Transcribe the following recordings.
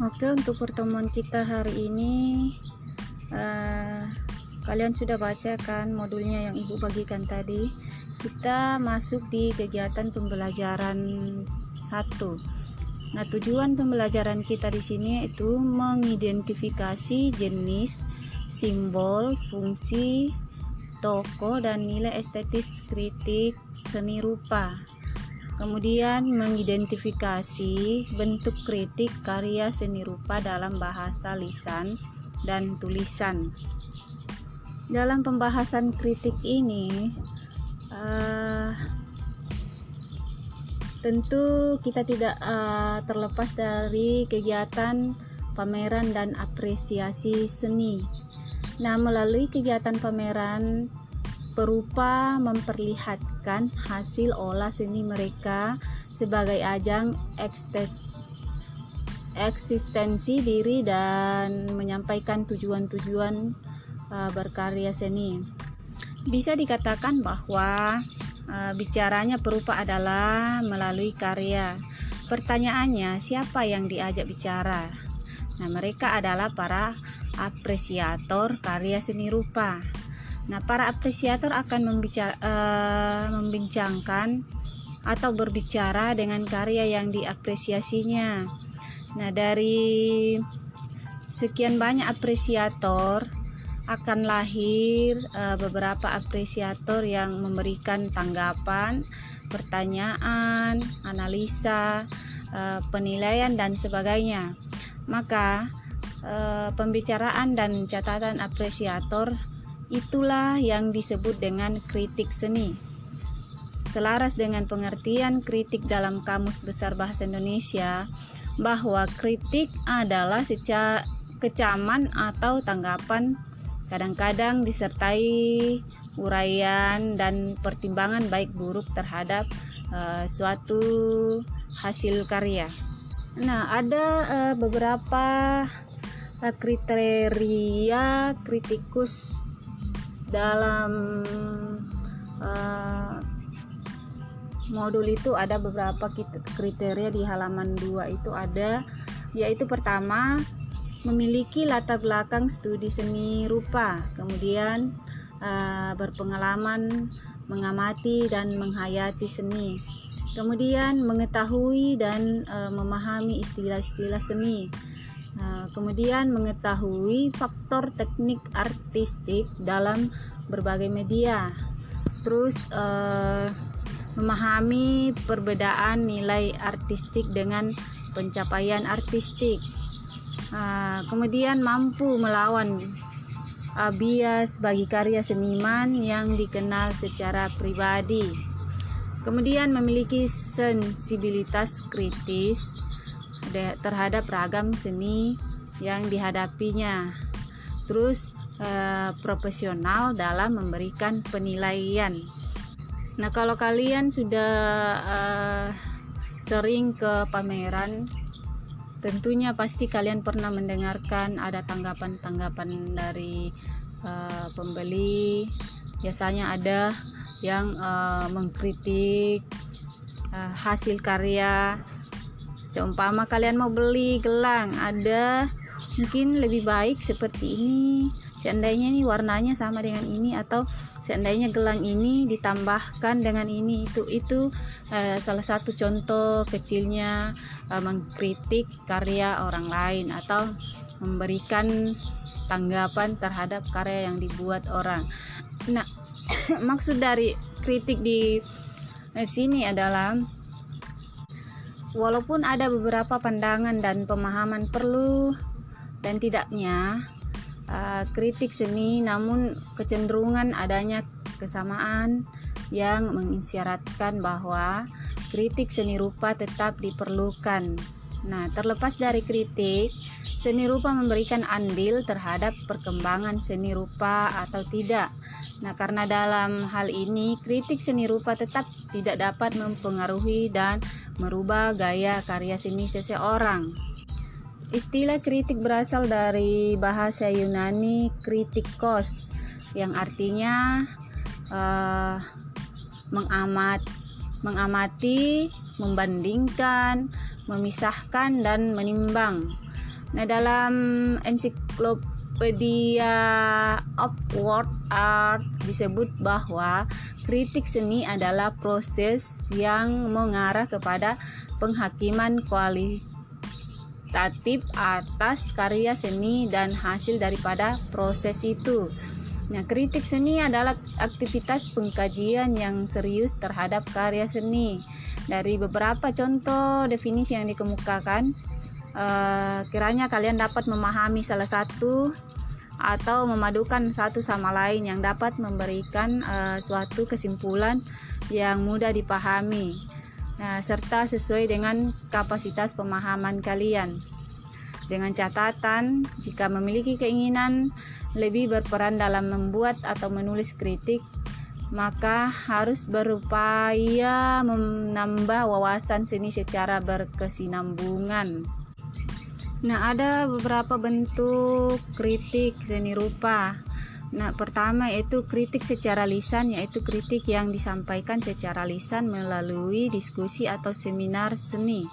Oke, untuk pertemuan kita hari ini, uh, kalian sudah baca kan modulnya yang ibu bagikan tadi. Kita masuk di kegiatan pembelajaran satu. Nah, tujuan pembelajaran kita di sini itu mengidentifikasi jenis, simbol, fungsi, tokoh, dan nilai estetis kritik seni rupa kemudian mengidentifikasi bentuk kritik karya seni rupa dalam bahasa lisan dan tulisan. Dalam pembahasan kritik ini, uh, tentu kita tidak uh, terlepas dari kegiatan pameran dan apresiasi seni. Nah, melalui kegiatan pameran berupa memperlihatkan hasil olah seni mereka sebagai ajang eksistensi diri dan menyampaikan tujuan-tujuan uh, berkarya seni. Bisa dikatakan bahwa uh, bicaranya berupa adalah melalui karya. Pertanyaannya, siapa yang diajak bicara? Nah, mereka adalah para apresiator karya seni rupa. Nah, para apresiator akan membicara, uh, membincangkan atau berbicara dengan karya yang diapresiasinya. Nah, dari sekian banyak apresiator akan lahir uh, beberapa apresiator yang memberikan tanggapan, pertanyaan, analisa, uh, penilaian dan sebagainya. Maka pembicaraan dan catatan apresiator Itulah yang disebut dengan kritik seni. Selaras dengan pengertian kritik dalam Kamus Besar Bahasa Indonesia, bahwa kritik adalah secara kecaman atau tanggapan kadang-kadang disertai uraian dan pertimbangan baik buruk terhadap uh, suatu hasil karya. Nah, ada uh, beberapa uh, kriteria kritikus dalam uh, modul itu ada beberapa kriteria di halaman 2 itu ada yaitu pertama memiliki latar belakang studi seni rupa kemudian uh, berpengalaman mengamati dan menghayati seni kemudian mengetahui dan uh, memahami istilah-istilah seni Nah, kemudian mengetahui faktor teknik artistik dalam berbagai media. Terus uh, memahami perbedaan nilai artistik dengan pencapaian artistik. Uh, kemudian mampu melawan bias bagi karya seniman yang dikenal secara pribadi. Kemudian memiliki sensibilitas kritis terhadap ragam seni yang dihadapinya. Terus eh, profesional dalam memberikan penilaian. Nah, kalau kalian sudah eh, sering ke pameran, tentunya pasti kalian pernah mendengarkan ada tanggapan-tanggapan dari eh, pembeli. Biasanya ada yang eh, mengkritik eh, hasil karya Seumpama kalian mau beli gelang, ada mungkin lebih baik seperti ini. Seandainya ini warnanya sama dengan ini atau seandainya gelang ini ditambahkan dengan ini itu itu eh, salah satu contoh kecilnya eh, mengkritik karya orang lain atau memberikan tanggapan terhadap karya yang dibuat orang. Nah, maksud dari kritik di eh, sini adalah Walaupun ada beberapa pandangan dan pemahaman perlu dan tidaknya uh, kritik seni, namun kecenderungan adanya kesamaan yang mengisyaratkan bahwa kritik seni rupa tetap diperlukan. Nah, terlepas dari kritik, seni rupa memberikan andil terhadap perkembangan seni rupa atau tidak. Nah, karena dalam hal ini kritik seni rupa tetap tidak dapat mempengaruhi dan merubah gaya karya seni seseorang. Istilah kritik berasal dari bahasa Yunani kritikos yang artinya uh, mengamat, mengamati, membandingkan, memisahkan dan menimbang. Nah, dalam ensiklopedia of World Art disebut bahwa kritik seni adalah proses yang mengarah kepada penghakiman kualitatif atas karya seni dan hasil daripada proses itu. Nah, kritik seni adalah aktivitas pengkajian yang serius terhadap karya seni. Dari beberapa contoh definisi yang dikemukakan, uh, kiranya kalian dapat memahami salah satu atau memadukan satu sama lain yang dapat memberikan uh, suatu kesimpulan yang mudah dipahami, nah, serta sesuai dengan kapasitas pemahaman kalian. Dengan catatan, jika memiliki keinginan lebih berperan dalam membuat atau menulis kritik, maka harus berupaya menambah wawasan seni secara berkesinambungan. Nah, ada beberapa bentuk kritik seni rupa. Nah, pertama yaitu kritik secara lisan, yaitu kritik yang disampaikan secara lisan melalui diskusi atau seminar seni.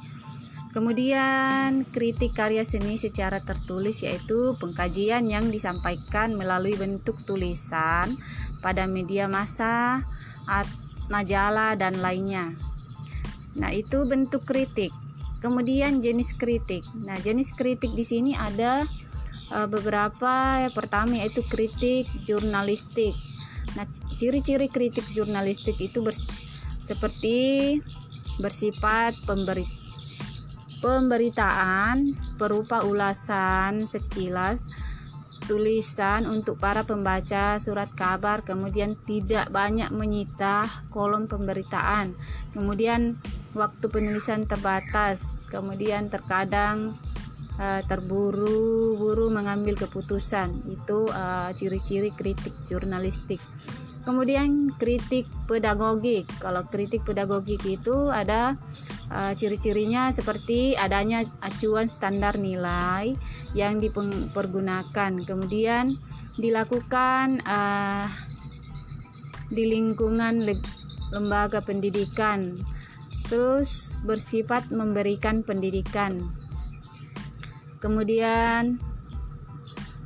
Kemudian kritik karya seni secara tertulis yaitu pengkajian yang disampaikan melalui bentuk tulisan pada media massa, majalah dan lainnya. Nah, itu bentuk kritik. Kemudian jenis kritik. Nah, jenis kritik di sini ada uh, beberapa. Pertama yaitu kritik jurnalistik. Nah, ciri-ciri kritik jurnalistik itu bers seperti bersifat pemberi Pemberitaan berupa ulasan sekilas tulisan untuk para pembaca surat kabar kemudian tidak banyak menyita kolom pemberitaan kemudian waktu penulisan terbatas. Kemudian terkadang uh, terburu-buru mengambil keputusan. Itu uh, ciri-ciri kritik jurnalistik. Kemudian kritik pedagogik kalau kritik pedagogik itu ada Uh, ciri-cirinya seperti adanya acuan standar nilai yang dipergunakan, kemudian dilakukan uh, di lingkungan lembaga pendidikan, terus bersifat memberikan pendidikan, kemudian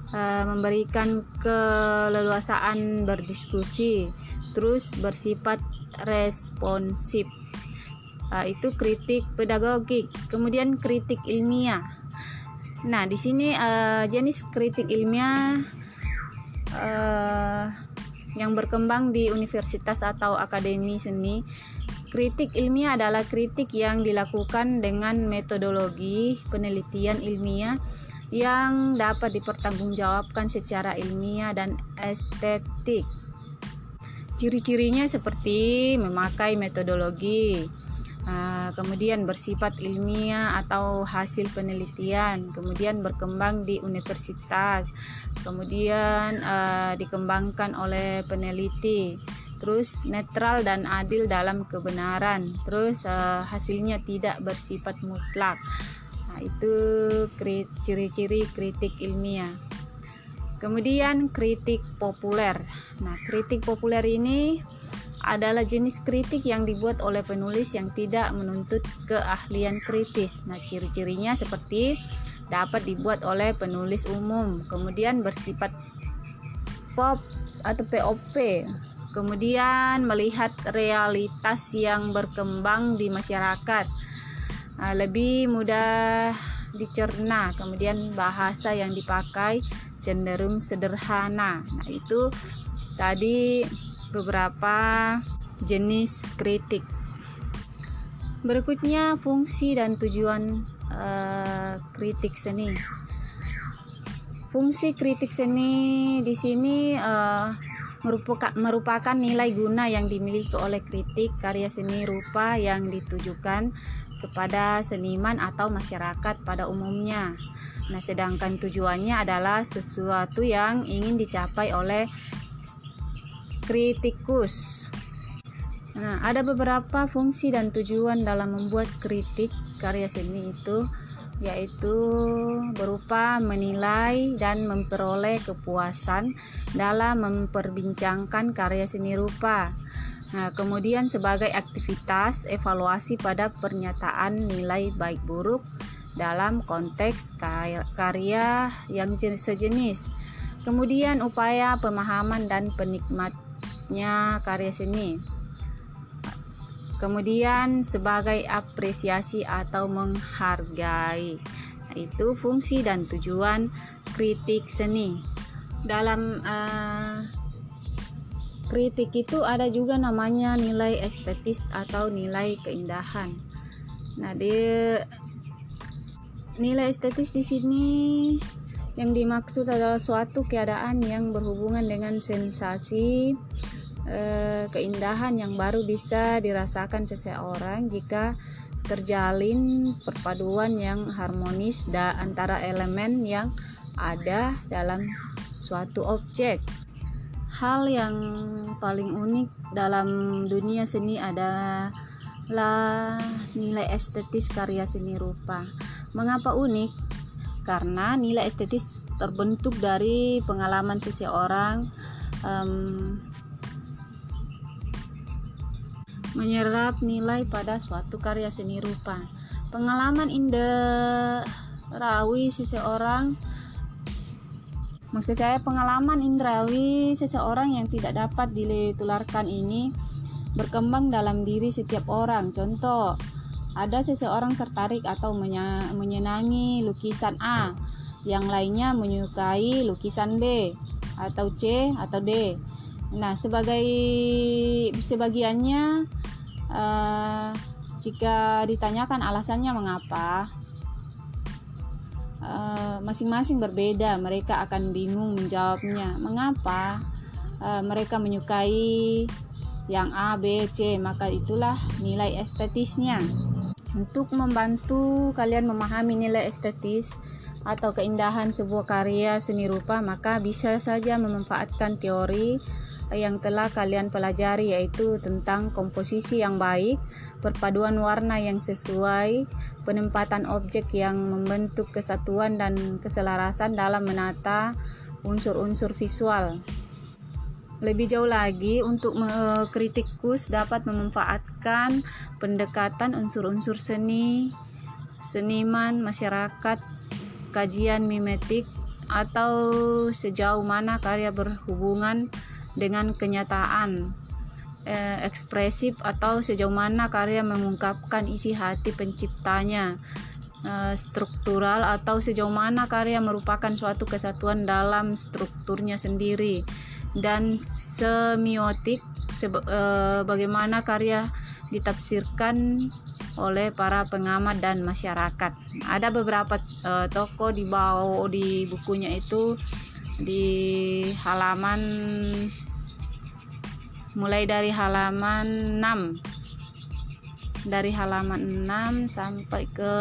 uh, memberikan keleluasaan berdiskusi, terus bersifat responsif. Uh, itu kritik pedagogik kemudian kritik ilmiah. Nah di sini uh, jenis kritik ilmiah uh, yang berkembang di universitas atau akademi seni kritik ilmiah adalah kritik yang dilakukan dengan metodologi penelitian ilmiah yang dapat dipertanggungjawabkan secara ilmiah dan estetik. Ciri-cirinya seperti memakai metodologi Uh, kemudian bersifat ilmiah atau hasil penelitian, kemudian berkembang di universitas, kemudian uh, dikembangkan oleh peneliti, terus netral dan adil dalam kebenaran, terus uh, hasilnya tidak bersifat mutlak. Nah, itu ciri-ciri kritik ilmiah. Kemudian kritik populer. Nah, kritik populer ini adalah jenis kritik yang dibuat oleh penulis yang tidak menuntut keahlian kritis. Nah, ciri-cirinya seperti dapat dibuat oleh penulis umum, kemudian bersifat pop atau POP, kemudian melihat realitas yang berkembang di masyarakat, nah, lebih mudah dicerna, kemudian bahasa yang dipakai cenderung sederhana. Nah, itu tadi beberapa jenis kritik. Berikutnya fungsi dan tujuan uh, kritik seni. Fungsi kritik seni di sini uh, merupakan nilai guna yang dimiliki oleh kritik karya seni rupa yang ditujukan kepada seniman atau masyarakat pada umumnya. Nah, sedangkan tujuannya adalah sesuatu yang ingin dicapai oleh kritikus. Nah, ada beberapa fungsi dan tujuan dalam membuat kritik karya seni itu yaitu berupa menilai dan memperoleh kepuasan dalam memperbincangkan karya seni rupa. Nah, kemudian sebagai aktivitas evaluasi pada pernyataan nilai baik buruk dalam konteks karya yang sejenis. Kemudian upaya pemahaman dan penikmatnya karya seni. Kemudian sebagai apresiasi atau menghargai. Itu fungsi dan tujuan kritik seni. Dalam uh, kritik itu ada juga namanya nilai estetis atau nilai keindahan. Nah, di nilai estetis di sini yang dimaksud adalah suatu keadaan yang berhubungan dengan sensasi eh, keindahan yang baru bisa dirasakan seseorang jika terjalin perpaduan yang harmonis da antara elemen yang ada dalam suatu objek. Hal yang paling unik dalam dunia seni adalah nilai estetis karya seni rupa. Mengapa unik? karena nilai estetis terbentuk dari pengalaman seseorang um, menyerap nilai pada suatu karya seni rupa. Pengalaman indrawi seseorang Maksud saya pengalaman indrawi seseorang yang tidak dapat ditularkan ini berkembang dalam diri setiap orang. Contoh, ada seseorang tertarik atau menyenangi lukisan A, yang lainnya menyukai lukisan B atau C atau D. Nah, sebagai sebagiannya uh, jika ditanyakan alasannya mengapa eh, masing-masing uh, berbeda, mereka akan bingung menjawabnya. Mengapa uh, mereka menyukai yang A, B, C? Maka itulah nilai estetisnya. Untuk membantu kalian memahami nilai estetis atau keindahan sebuah karya seni rupa, maka bisa saja memanfaatkan teori yang telah kalian pelajari yaitu tentang komposisi yang baik, perpaduan warna yang sesuai, penempatan objek yang membentuk kesatuan dan keselarasan dalam menata unsur-unsur visual. Lebih jauh lagi, untuk kritikus dapat memanfaatkan pendekatan unsur-unsur seni, seniman, masyarakat, kajian mimetik, atau sejauh mana karya berhubungan dengan kenyataan eh, ekspresif atau sejauh mana karya mengungkapkan isi hati penciptanya eh, struktural atau sejauh mana karya merupakan suatu kesatuan dalam strukturnya sendiri dan semiotik seba, e, bagaimana karya ditafsirkan oleh para pengamat dan masyarakat. Ada beberapa e, toko di bawah di bukunya itu di halaman mulai dari halaman 6 dari halaman 6 sampai ke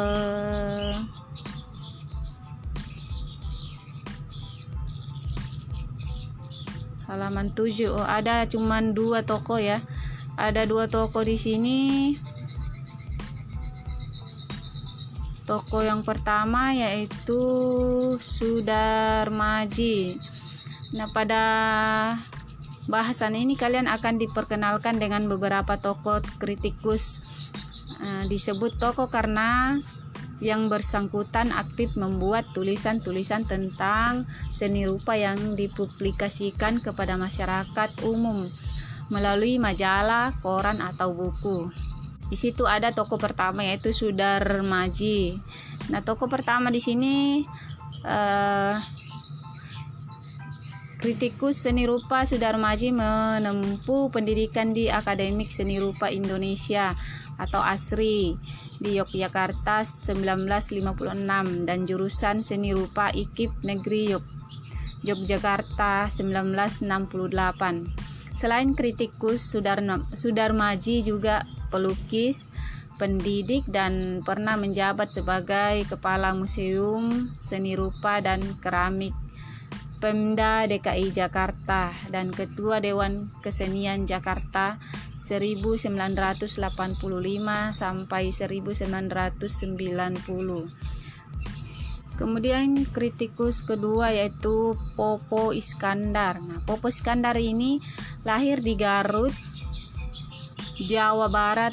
halaman 7 oh ada cuman dua toko ya. Ada dua toko di sini toko yang pertama yaitu Sudarmaji nah pada bahasan ini kalian akan diperkenalkan dengan beberapa toko kritikus uh, disebut toko karena yang bersangkutan aktif membuat tulisan-tulisan tentang seni rupa yang dipublikasikan kepada masyarakat umum melalui majalah, koran atau buku. Di situ ada toko pertama yaitu Sudar Maji. Nah, toko pertama di sini uh, kritikus seni rupa Sudarmaji menempuh pendidikan di Akademik Seni Rupa Indonesia atau ASRI di Yogyakarta 1956 dan jurusan Seni Rupa IKIP Negeri Yogyakarta 1968. Selain kritikus, Sudarmaji juga pelukis, pendidik dan pernah menjabat sebagai kepala Museum Seni Rupa dan Keramik Pemda DKI Jakarta dan Ketua Dewan Kesenian Jakarta 1985 sampai 1990. Kemudian kritikus kedua yaitu Popo Iskandar. Nah, Popo Iskandar ini lahir di Garut, Jawa Barat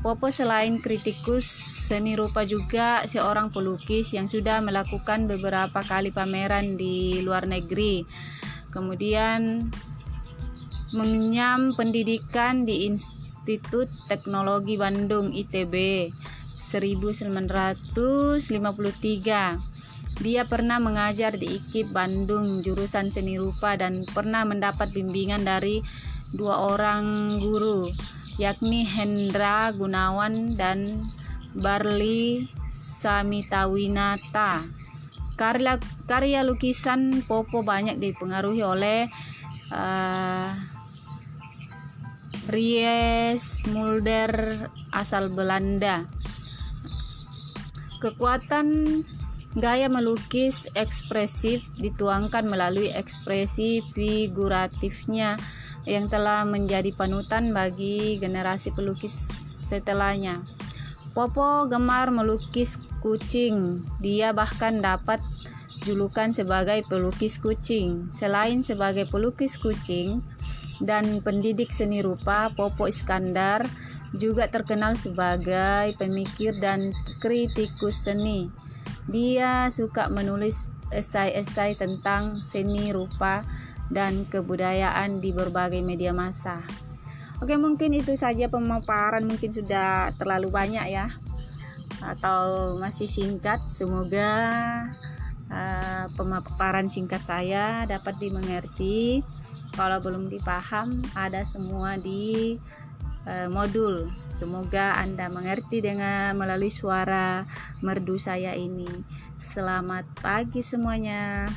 Popo selain kritikus seni rupa juga seorang pelukis yang sudah melakukan beberapa kali pameran di luar negeri. Kemudian mengenyam pendidikan di Institut Teknologi Bandung ITB 1953. Dia pernah mengajar di IKIP Bandung jurusan seni rupa dan pernah mendapat bimbingan dari dua orang guru yakni Hendra Gunawan dan Barli Samitawinata. Karya, karya lukisan Popo banyak dipengaruhi oleh uh, Ries Mulder asal Belanda. Kekuatan gaya melukis ekspresif dituangkan melalui ekspresi figuratifnya yang telah menjadi panutan bagi generasi pelukis setelahnya. Popo gemar melukis kucing. Dia bahkan dapat julukan sebagai pelukis kucing. Selain sebagai pelukis kucing dan pendidik seni rupa, Popo Iskandar juga terkenal sebagai pemikir dan kritikus seni. Dia suka menulis esai-esai tentang seni rupa dan kebudayaan di berbagai media massa. Oke, mungkin itu saja pemaparan mungkin sudah terlalu banyak ya atau masih singkat. Semoga uh, pemaparan singkat saya dapat dimengerti. Kalau belum dipaham, ada semua di modul. Semoga Anda mengerti dengan melalui suara merdu saya ini. Selamat pagi semuanya.